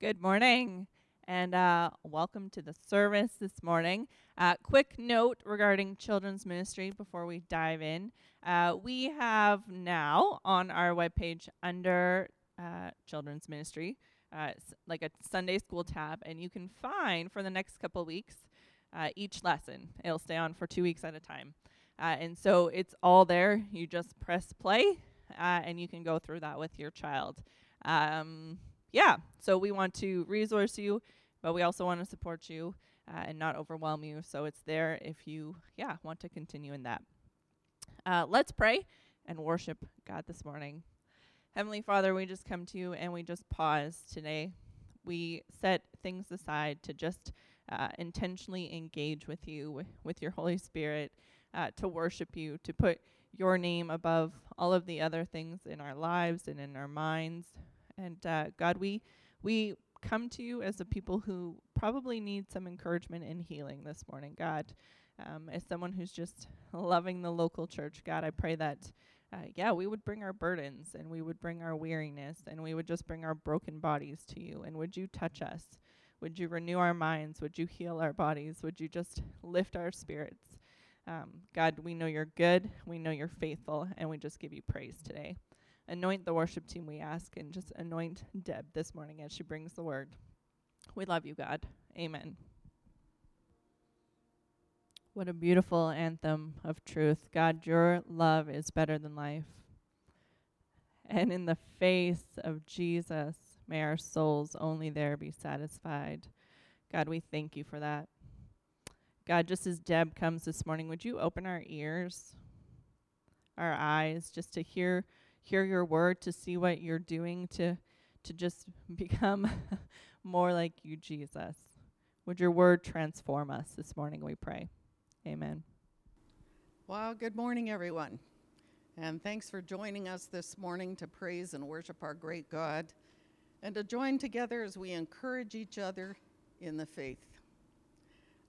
Good morning and uh, welcome to the service this morning. Uh, quick note regarding children's ministry before we dive in. Uh, we have now on our webpage under uh, children's ministry, uh, like a Sunday school tab, and you can find for the next couple weeks uh, each lesson. It'll stay on for two weeks at a time. and so it's all there. You just press play and you can go through that with your child. Um, yeah, so we want to resource you, but we also want to support you uh, and not overwhelm you. So it's there if you, yeah, want to continue in that. Uh, let's pray and worship God this morning. Heavenly Father, we just come to you and we just pause today. We set things aside to just uh, intentionally engage with you, with your Holy Spirit, uh, to worship you, to put your name above all of the other things in our lives and in our minds. And uh, God, we we come to you as a people who probably need some encouragement and healing this morning, God. Um, as someone who's just loving the local church, God, I pray that, uh, yeah, we would bring our burdens and we would bring our weariness and we would just bring our broken bodies to you. And would you touch us? Would you renew our minds? Would you heal our bodies? Would you just lift our spirits? Um, God, we know you're good, we know you're faithful, and we just give you praise today. Anoint the worship team, we ask, and just anoint Deb this morning as she brings the word. We love you, God. Amen. What a beautiful anthem of truth. God, your love is better than life. And in the face of Jesus, may our souls only there be satisfied. God, we thank you for that. God, just as Deb comes this morning, would you open our ears, our eyes, just to hear hear your word, to see what you're doing, to to just become more like you, Jesus. Would your word transform us this morning, we pray. Amen. Well, good morning, everyone. And thanks for joining us this morning to praise and worship our great God and to join together as we encourage each other in the faith.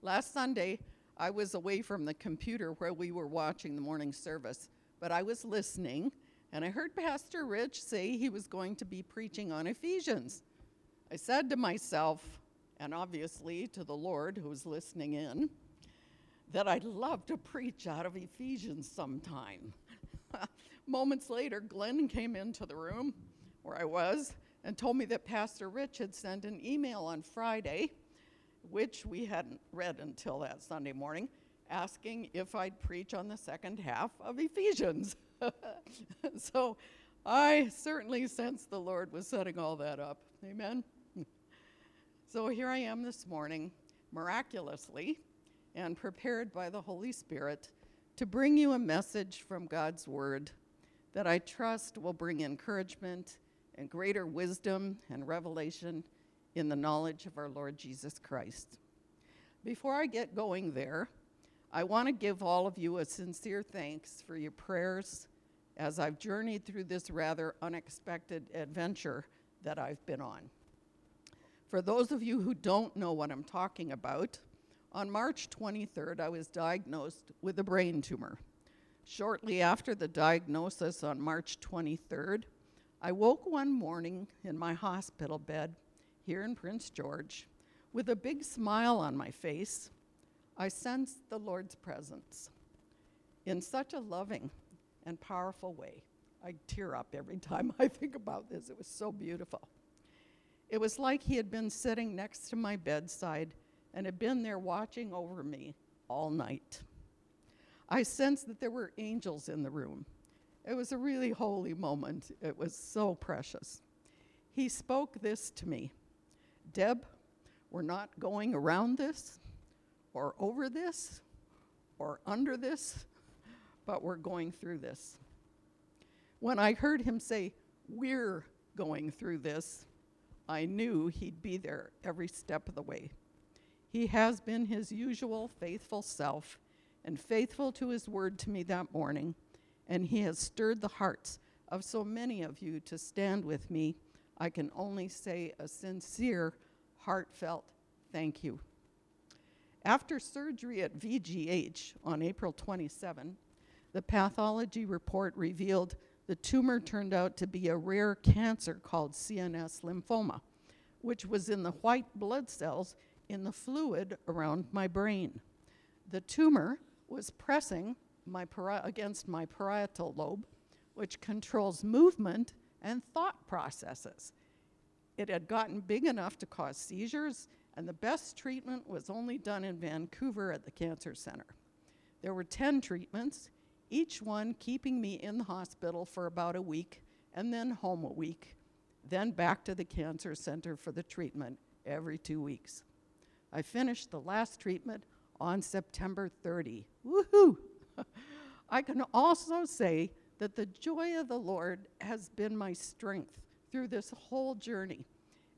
Last Sunday, I was away from the computer where we were watching the morning service, but I was listening and I heard Pastor Rich say he was going to be preaching on Ephesians. I said to myself, and obviously to the Lord who was listening in, that I'd love to preach out of Ephesians sometime. Moments later, Glenn came into the room where I was and told me that Pastor Rich had sent an email on Friday, which we hadn't read until that Sunday morning, asking if I'd preach on the second half of Ephesians. so I certainly sense the Lord was setting all that up. Amen. So here I am this morning, miraculously and prepared by the Holy Spirit to bring you a message from God's Word that I trust will bring encouragement and greater wisdom and revelation in the knowledge of our Lord Jesus Christ. Before I get going there, I want to give all of you a sincere thanks for your prayers as I've journeyed through this rather unexpected adventure that I've been on. For those of you who don't know what I'm talking about, on March 23rd, I was diagnosed with a brain tumor. Shortly after the diagnosis on March 23rd, I woke one morning in my hospital bed here in Prince George with a big smile on my face. I sensed the Lord's presence in such a loving and powerful way. I tear up every time I think about this. It was so beautiful. It was like he had been sitting next to my bedside and had been there watching over me all night. I sensed that there were angels in the room. It was a really holy moment. It was so precious. He spoke this to me Deb, we're not going around this or over this or under this but we're going through this. When I heard him say, We're going through this, I knew he'd be there every step of the way. He has been his usual faithful self and faithful to his word to me that morning, and he has stirred the hearts of so many of you to stand with me. I can only say a sincere, heartfelt thank you. After surgery at VGH on April 27, the pathology report revealed the tumor turned out to be a rare cancer called CNS lymphoma, which was in the white blood cells in the fluid around my brain. The tumor was pressing my pari- against my parietal lobe, which controls movement and thought processes. It had gotten big enough to cause seizures, and the best treatment was only done in Vancouver at the Cancer Center. There were 10 treatments, each one keeping me in the hospital for about a week and then home a week, then back to the Cancer Center for the treatment every two weeks. I finished the last treatment on September 30. Woohoo! I can also say that the joy of the Lord has been my strength through this whole journey,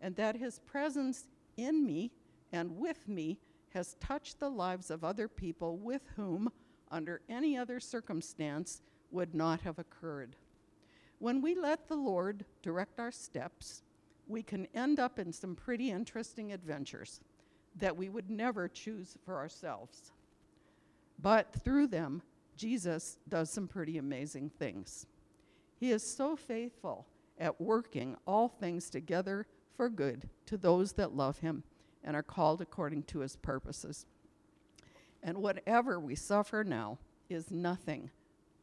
and that His presence in me and with me has touched the lives of other people with whom, under any other circumstance, would not have occurred. When we let the Lord direct our steps, we can end up in some pretty interesting adventures that we would never choose for ourselves. But through them, Jesus does some pretty amazing things. He is so faithful at working all things together for good to those that love him and are called according to his purposes. And whatever we suffer now is nothing,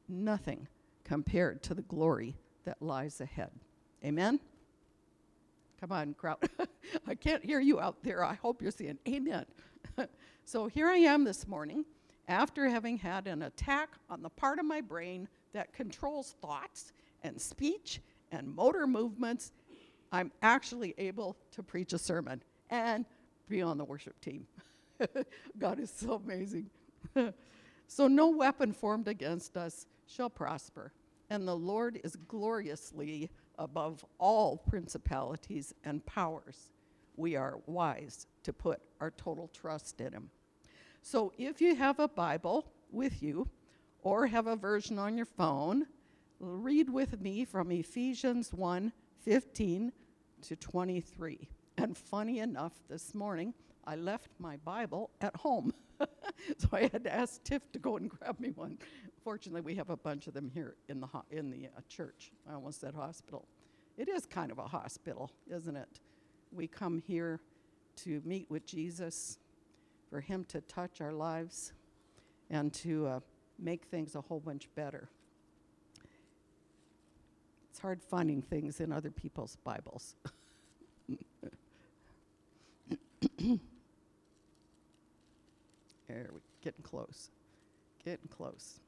nothing compared to the glory that lies ahead. Amen? Come on, crowd. I can't hear you out there. I hope you're saying amen. so here I am this morning after having had an attack on the part of my brain that controls thoughts and speech and motor movements. I'm actually able to preach a sermon and be on the worship team. God is so amazing. so, no weapon formed against us shall prosper, and the Lord is gloriously above all principalities and powers. We are wise to put our total trust in Him. So, if you have a Bible with you, or have a version on your phone, read with me from Ephesians 1 15 to 23. And funny enough, this morning I left my Bible at home. so I had to ask Tiff to go and grab me one. Fortunately, we have a bunch of them here in the, ho- in the uh, church. I almost said hospital. It is kind of a hospital, isn't it? We come here to meet with Jesus, for Him to touch our lives, and to uh, make things a whole bunch better. It's hard finding things in other people's Bibles. there we getting close. Getting close.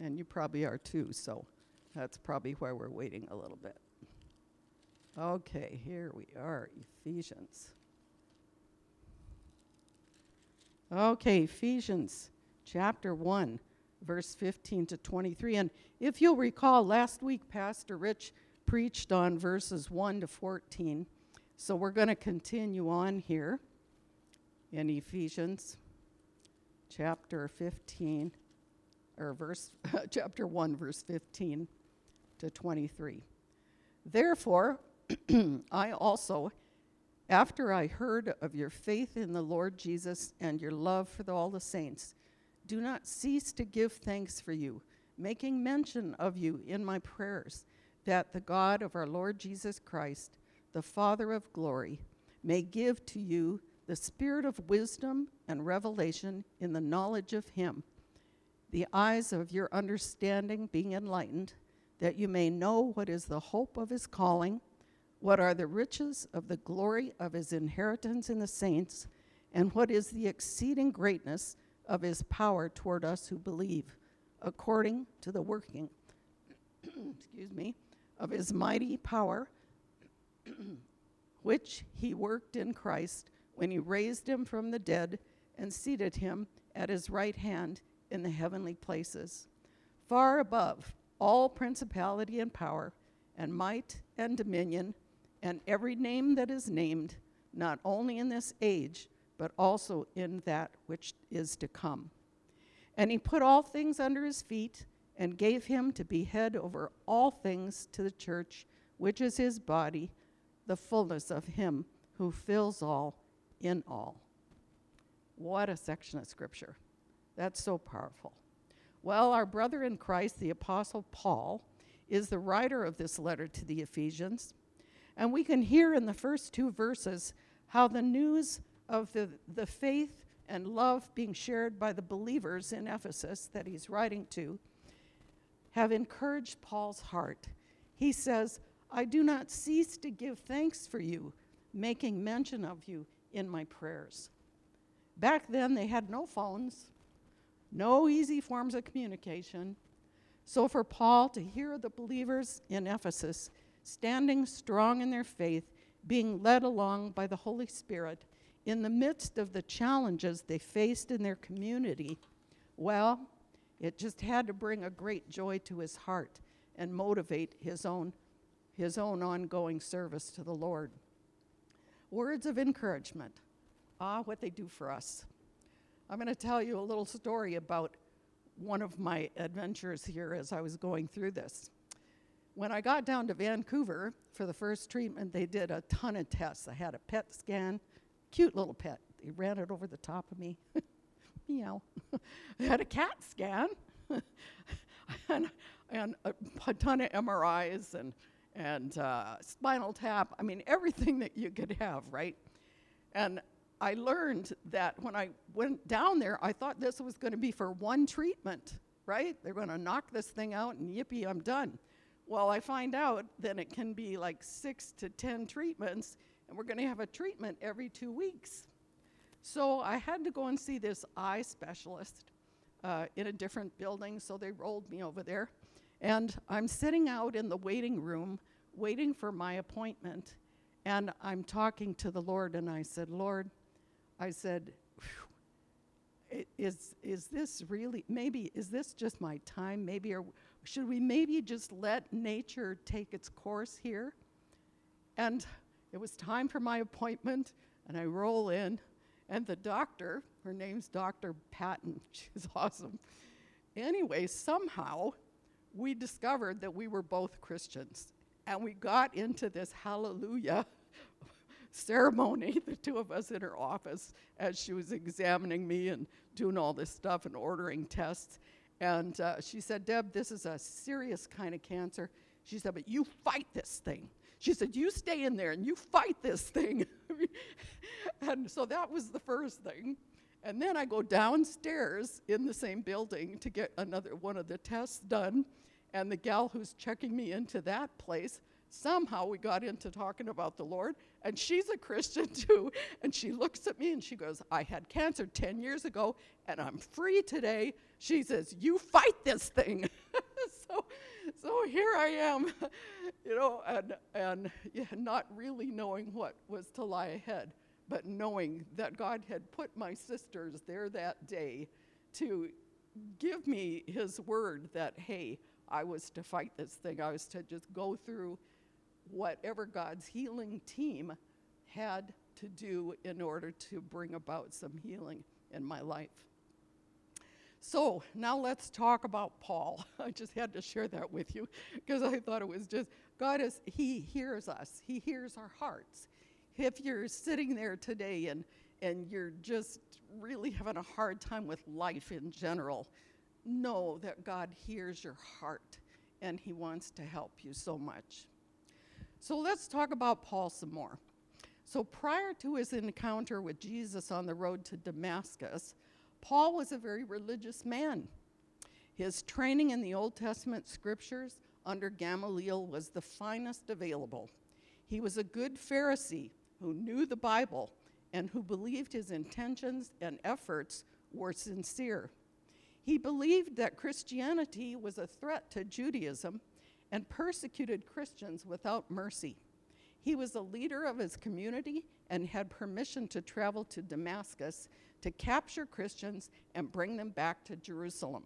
And you probably are too, so that's probably why we're waiting a little bit. Okay, here we are, Ephesians. Okay, Ephesians chapter 1, verse 15 to 23. And if you'll recall, last week Pastor Rich preached on verses 1 to 14. So we're going to continue on here in Ephesians chapter 15, or verse, chapter 1, verse 15 to 23. Therefore, I also, after I heard of your faith in the Lord Jesus and your love for the, all the saints, do not cease to give thanks for you, making mention of you in my prayers, that the God of our Lord Jesus Christ, the Father of glory, may give to you the spirit of wisdom and revelation in the knowledge of him, the eyes of your understanding being enlightened, that you may know what is the hope of his calling, what are the riches of the glory of his inheritance in the saints, and what is the exceeding greatness of his power toward us who believe, according to the working, excuse me, of his mighty power, which he worked in Christ when he raised him from the dead and seated him at his right hand in the heavenly places, far above all principality and power, and might and dominion, and every name that is named, not only in this age, but also in that which is to come. And he put all things under his feet and gave him to be head over all things to the church, which is his body, the fullness of him who fills all in all. What a section of scripture. That's so powerful. Well, our brother in Christ, the Apostle Paul, is the writer of this letter to the Ephesians. And we can hear in the first two verses how the news of the, the faith and love being shared by the believers in Ephesus that he's writing to have encouraged Paul's heart. He says, I do not cease to give thanks for you, making mention of you in my prayers. Back then, they had no phones, no easy forms of communication. So, for Paul to hear the believers in Ephesus standing strong in their faith, being led along by the Holy Spirit in the midst of the challenges they faced in their community, well, it just had to bring a great joy to his heart and motivate his own, his own ongoing service to the Lord. Words of encouragement. Ah, what they do for us. I'm going to tell you a little story about one of my adventures here as I was going through this. When I got down to Vancouver for the first treatment, they did a ton of tests. I had a PET scan, cute little pet. They ran it over the top of me. Meow. I had a CAT scan and, and a, a, ton of MRIs and, and uh, spinal tap. I mean, everything that you could have, right? And I learned that when I went down there, I thought this was going to be for one treatment, right? They're going to knock this thing out and yippee, I'm done. Well, I find out then it can be like six to 10 treatments, and we're going to have a treatment every two weeks. So I had to go and see this eye specialist uh, in a different building, so they rolled me over there. And I'm sitting out in the waiting room waiting for my appointment, and I'm talking to the Lord, and I said, Lord, I said, is, is this really, maybe, is this just my time? Maybe, or should we maybe just let nature take its course here? And it was time for my appointment, and I roll in, and the doctor, her name's Dr. Patton, she's awesome. Anyway, somehow we discovered that we were both Christians, and we got into this hallelujah ceremony, the two of us in her office, as she was examining me and doing all this stuff and ordering tests. And uh, she said, Deb, this is a serious kind of cancer. She said, but you fight this thing. She said, You stay in there and you fight this thing. and so that was the first thing. And then I go downstairs in the same building to get another one of the tests done. And the gal who's checking me into that place, somehow we got into talking about the Lord. And she's a Christian too. And she looks at me and she goes, I had cancer 10 years ago and I'm free today. She says, You fight this thing. so, so here I am, you know, and, and yeah, not really knowing what was to lie ahead, but knowing that God had put my sisters there that day to give me his word that, hey, I was to fight this thing. I was to just go through whatever God's healing team had to do in order to bring about some healing in my life. So now let's talk about Paul. I just had to share that with you because I thought it was just God is He hears us. He hears our hearts. If you're sitting there today and and you're just really having a hard time with life in general, know that God hears your heart and He wants to help you so much. So let's talk about Paul some more. So prior to his encounter with Jesus on the road to Damascus, Paul was a very religious man. His training in the Old Testament scriptures under Gamaliel was the finest available. He was a good Pharisee who knew the Bible and who believed his intentions and efforts were sincere. He believed that Christianity was a threat to Judaism and persecuted Christians without mercy. He was a leader of his community and had permission to travel to Damascus to capture Christians and bring them back to Jerusalem.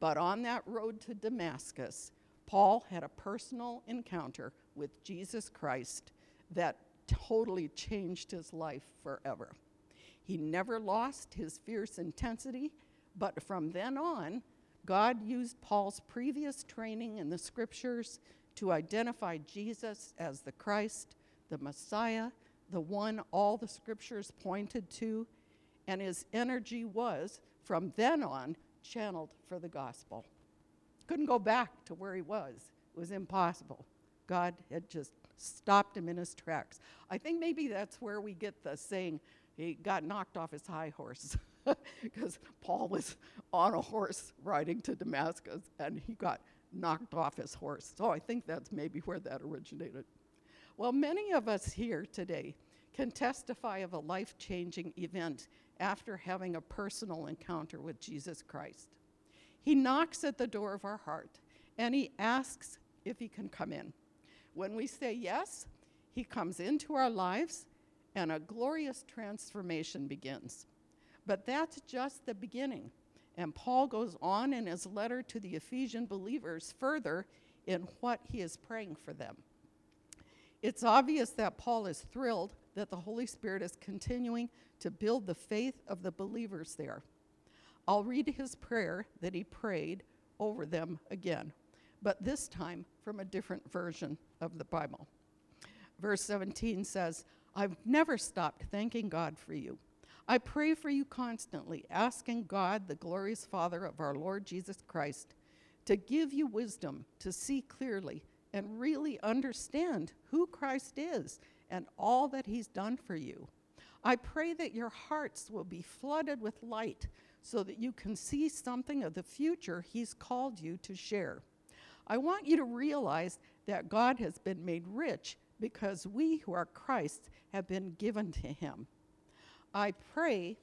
But on that road to Damascus, Paul had a personal encounter with Jesus Christ that totally changed his life forever. He never lost his fierce intensity, but from then on, God used Paul's previous training in the scriptures to identify Jesus as the Christ, the Messiah, the one all the scriptures pointed to, and his energy was, from then on, channeled for the gospel. Couldn't go back to where he was, it was impossible. God had just stopped him in his tracks. I think maybe that's where we get the saying, he got knocked off his high horse. Because Paul was on a horse riding to Damascus and he got knocked off his horse. So I think that's maybe where that originated. Well, many of us here today can testify of a life changing event after having a personal encounter with Jesus Christ. He knocks at the door of our heart and he asks if he can come in. When we say yes, he comes into our lives and a glorious transformation begins. But that's just the beginning. And Paul goes on in his letter to the Ephesian believers further in what he is praying for them. It's obvious that Paul is thrilled that the Holy Spirit is continuing to build the faith of the believers there. I'll read his prayer that he prayed over them again, but this time from a different version of the Bible. Verse 17 says, I've never stopped thanking God for you. I pray for you constantly, asking God, the glorious Father of our Lord Jesus Christ, to give you wisdom to see clearly and really understand who Christ is and all that he's done for you. I pray that your hearts will be flooded with light so that you can see something of the future he's called you to share. I want you to realize that God has been made rich because we who are Christ have been given to him. I pray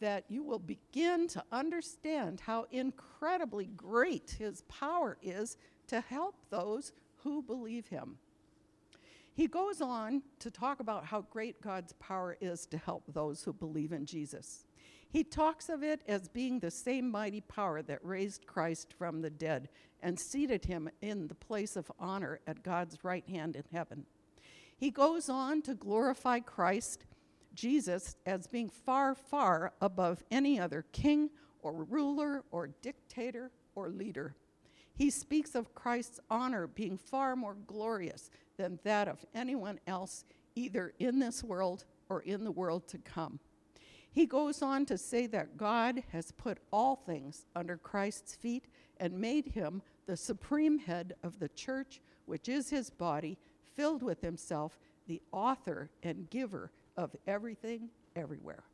that you will begin to understand how incredibly great his power is to help those who believe him. He goes on to talk about how great God's power is to help those who believe in Jesus. He talks of it as being the same mighty power that raised Christ from the dead and seated him in the place of honor at God's right hand in heaven. He goes on to glorify Christ, Jesus, as being far, far above any other king or ruler or dictator or leader. He speaks of Christ's honor being far more glorious than that of anyone else, either in this world or in the world to come. He goes on to say that God has put all things under Christ's feet and made him the supreme head of the church, which is his body, filled with himself, the author and giver of everything, everywhere.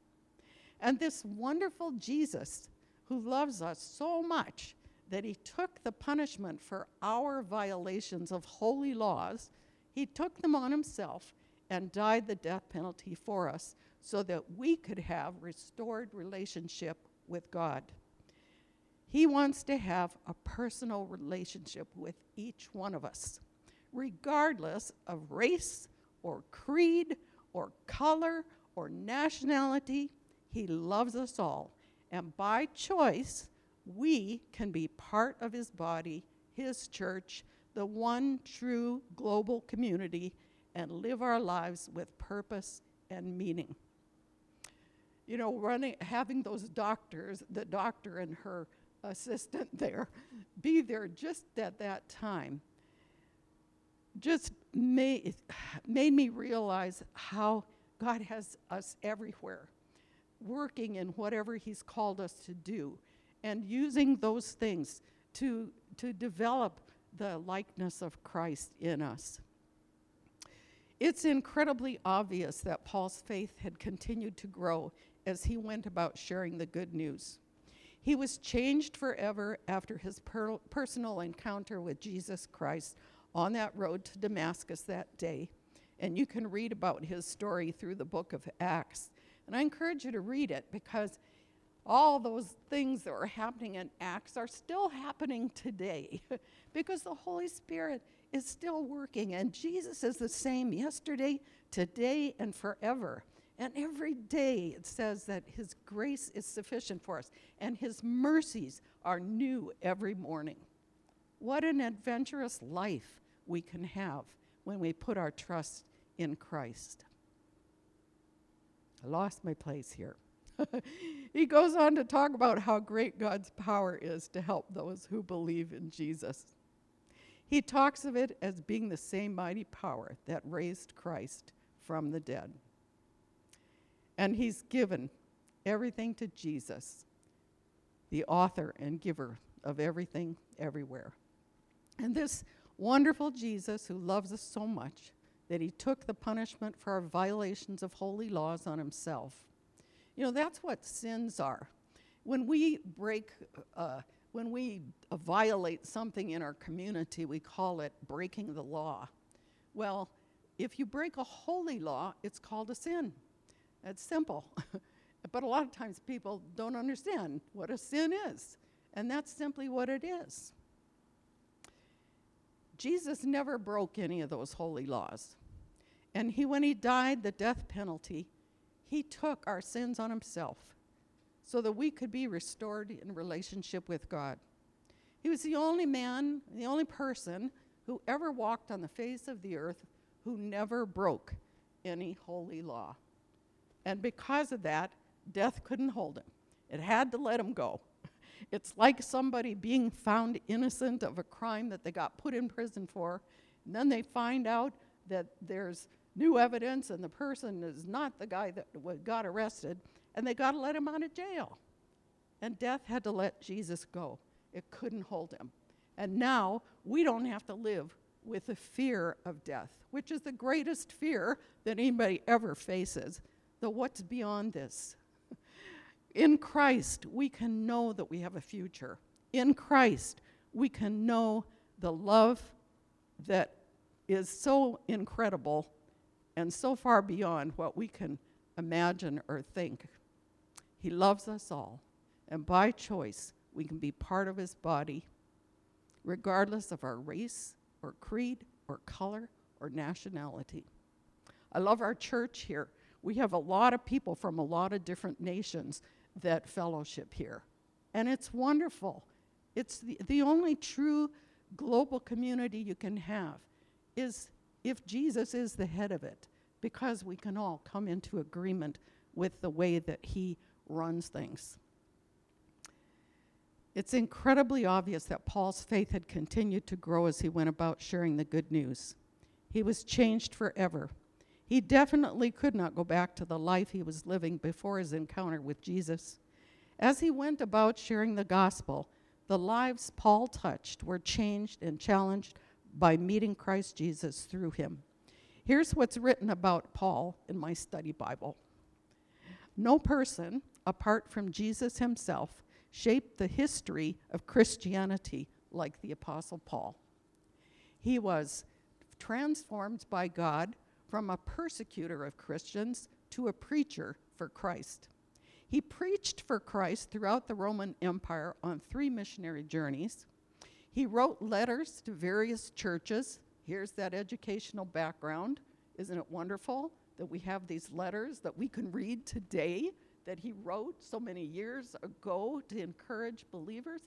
And this wonderful Jesus, who loves us so much, that he took the punishment for our violations of holy laws, he took them on himself and died the death penalty for us so that we could have restored relationship with God. He wants to have a personal relationship with each one of us, regardless of race or creed or color or nationality. He loves us all. And by choice, we can be part of his body, his church, the one true global community, and live our lives with purpose and meaning. You know, running, having those doctors, the doctor and her assistant there, be there just at that time, just made, made me realize how God has us everywhere, working in whatever He's called us to do and using those things to, to develop the likeness of Christ in us. It's incredibly obvious that Paul's faith had continued to grow as he went about sharing the good news. He was changed forever after his per- personal encounter with Jesus Christ on that road to Damascus that day. And you can read about his story through the book of Acts. And I encourage you to read it because all those things that were happening in Acts are still happening today because the Holy Spirit is still working and Jesus is the same yesterday, today, and forever. And every day it says that His grace is sufficient for us and His mercies are new every morning. What an adventurous life we can have when we put our trust in Christ. I lost my place here. he goes on to talk about how great God's power is to help those who believe in Jesus. He talks of it as being the same mighty power that raised Christ from the dead. And he's given everything to Jesus, the author and giver of everything everywhere. And this wonderful Jesus who loves us so much that he took the punishment for our violations of holy laws on himself. You know, that's what sins are. When we break, uh, when we violate something in our community, we call it breaking the law. Well, if you break a holy law, it's called a sin. It's simple. but a lot of times people don't understand what a sin is. And that's simply what it is. Jesus never broke any of those holy laws. And he, when he died the death penalty, he took our sins on himself so that we could be restored in relationship with God. He was the only man, the only person who ever walked on the face of the earth who never broke any holy law. And because of that, death couldn't hold him, it had to let him go. It's like somebody being found innocent of a crime that they got put in prison for, and then they find out that there's new evidence and the person is not the guy that got arrested, and they got to let him out of jail. And death had to let Jesus go. It couldn't hold him. And now we don't have to live with the fear of death, which is the greatest fear that anybody ever faces. The what's beyond this? In Christ, we can know that we have a future. In Christ, we can know the love that is so incredible and so far beyond what we can imagine or think. He loves us all, and by choice, we can be part of his body, regardless of our race or creed or color or nationality. I love our church here. We have a lot of people from a lot of different nations that fellowship here. And it's wonderful. It's the, the only true global community you can have is if Jesus is the head of it, because we can all come into agreement with the way that he runs things. It's incredibly obvious that Paul's faith had continued to grow as he went about sharing the good news. He was changed forever. He definitely could not go back to the life he was living before his encounter with Jesus. As he went about sharing the gospel, the lives Paul touched were changed and challenged by meeting Christ Jesus through him. Here's what's written about Paul in my study Bible No person, apart from Jesus himself, shaped the history of Christianity like the Apostle Paul. He was transformed by God from a persecutor of Christians to a preacher for Christ. He preached for Christ throughout the Roman Empire on three missionary journeys. He wrote letters to various churches. Here's that educational background. Isn't it wonderful that we have these letters that we can read today that he wrote so many years ago to encourage believers.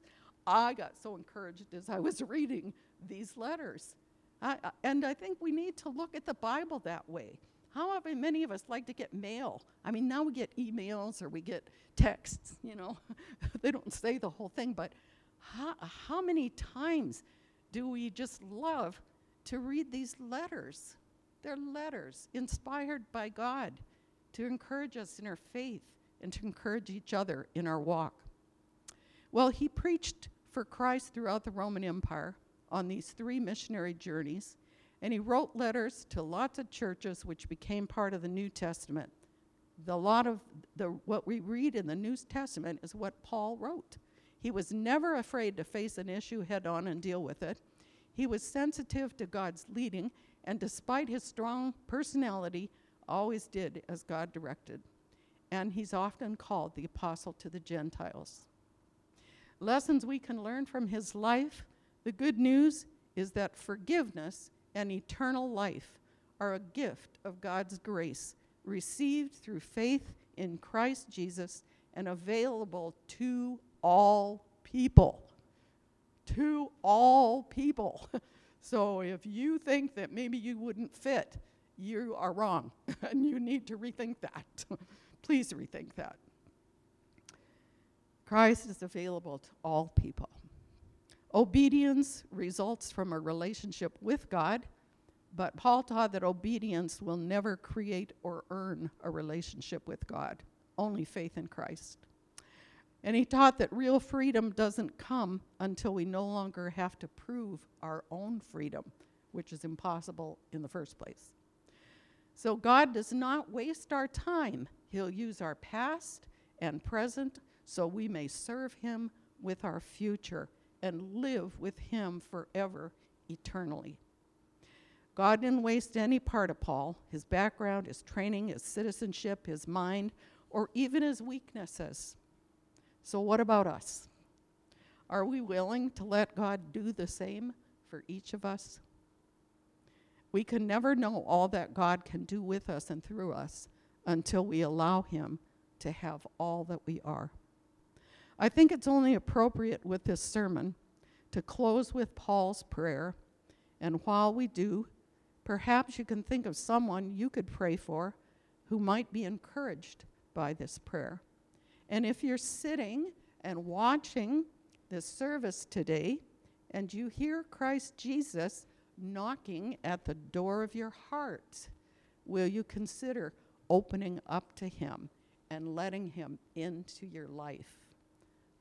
I got so encouraged as I was reading these letters. I, and I think we need to look at the Bible that way. However, many of us like to get mail. I mean, now we get emails or we get texts, you know. they don't say the whole thing, but how, how many times do we just love to read these letters? They're letters inspired by God to encourage us in our faith and to encourage each other in our walk. Well, he preached for Christ throughout the Roman Empire on these three missionary journeys, and he wrote letters to lots of churches which became part of the New Testament. The lot of the what we read in the New Testament is what Paul wrote. He was never afraid to face an issue head on and deal with it. He was sensitive to God's leading, and despite his strong personality, always did as God directed and he's often called the apostle to the Gentiles. Lessons we can learn from his life the good news is that forgiveness and eternal life are a gift of God's grace, received through faith in Christ Jesus and available to all people. To all people. so if you think that maybe you wouldn't fit, you are wrong, and you need to rethink that. Please rethink that. Christ is available to all people. Obedience results from a relationship with God, but Paul taught that obedience will never create or earn a relationship with God, only faith in Christ. And he taught that real freedom doesn't come until we no longer have to prove our own freedom, which is impossible in the first place. So God does not waste our time. He'll use our past and present so we may serve Him with our future and live with Him forever, eternally. God didn't waste any part of Paul his background, his training, his citizenship, his mind, or even his weaknesses. So, what about us? Are we willing to let God do the same for each of us? We can never know all that God can do with us and through us until we allow Him to have all that we are. I think it's only appropriate with this sermon to close with Paul's prayer. And while we do, perhaps you can think of someone you could pray for who might be encouraged by this prayer. And if you're sitting and watching this service today and you hear Christ Jesus knocking at the door of your heart, will you consider opening up to Him and letting Him into your life?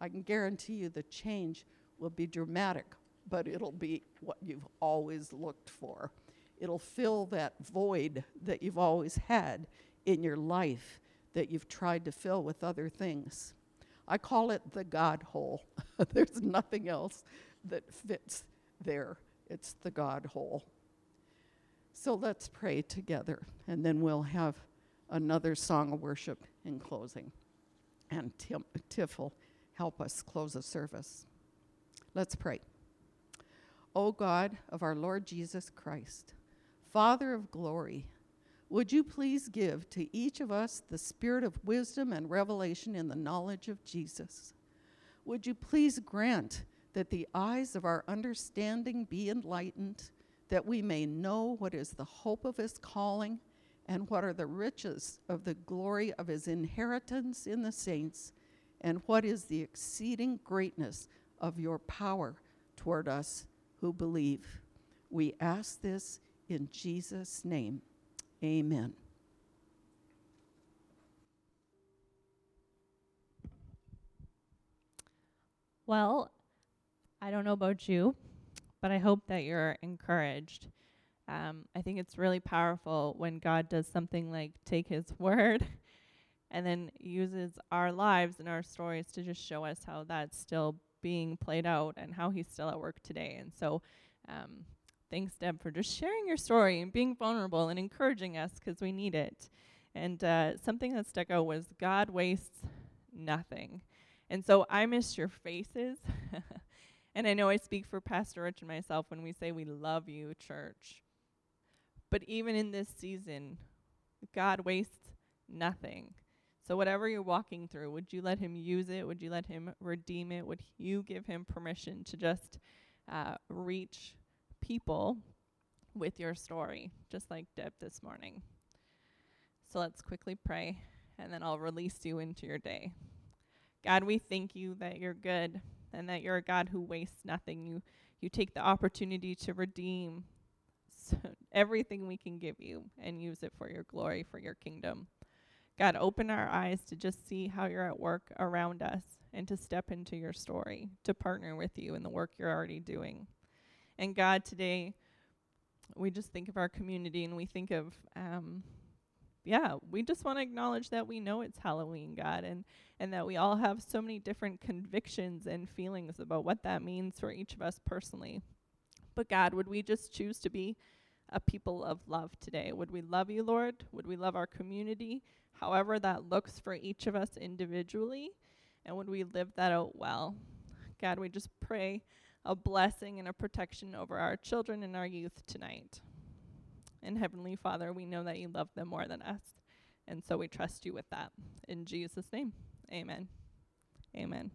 I can guarantee you the change will be dramatic, but it'll be what you've always looked for. It'll fill that void that you've always had in your life that you've tried to fill with other things. I call it the God hole. There's nothing else that fits there. It's the God hole. So let's pray together, and then we'll have another song of worship in closing. And Tim, Tiff will help us close the service. Let's pray. O God of our Lord Jesus Christ, Father of glory, would you please give to each of us the spirit of wisdom and revelation in the knowledge of Jesus? Would you please grant that the eyes of our understanding be enlightened, that we may know what is the hope of his calling and what are the riches of the glory of his inheritance in the saints, and what is the exceeding greatness of your power toward us who believe. We ask this in Jesus' name. Amen. Well, I don't know about you, but I hope that you're encouraged. Um, I think it's really powerful when God does something like take His word and then uses our lives and our stories to just show us how that's still being played out and how He's still at work today. And so, um, Thanks, Deb, for just sharing your story and being vulnerable and encouraging us because we need it. And uh, something that stuck out was God wastes nothing. And so I missed your faces. and I know I speak for Pastor Rich and myself when we say we love you, church. But even in this season, God wastes nothing. So, whatever you're walking through, would you let Him use it? Would you let Him redeem it? Would you give Him permission to just uh, reach people with your story, just like Deb this morning. So let's quickly pray, and then I'll release you into your day. God, we thank you that you're good and that you're a God who wastes nothing. You, you take the opportunity to redeem so everything we can give you and use it for your glory, for your kingdom. God, open our eyes to just see how you're at work around us and to step into your story, to partner with you in the work you're already doing. And God, today, we just think of our community and we think of, um, yeah, we just want to acknowledge that we know it's Halloween, God, and, and that we all have so many different convictions and feelings about what that means for each of us personally. But God, would we just choose to be a people of love today? Would we love you, Lord? Would we love our community, however that looks for each of us individually? And would we live that out well? God, we just pray a blessing and a protection over our children and our youth tonight. And Heavenly Father, we know that you love them more than us. And so we trust you with that. In Jesus' name, amen. Amen.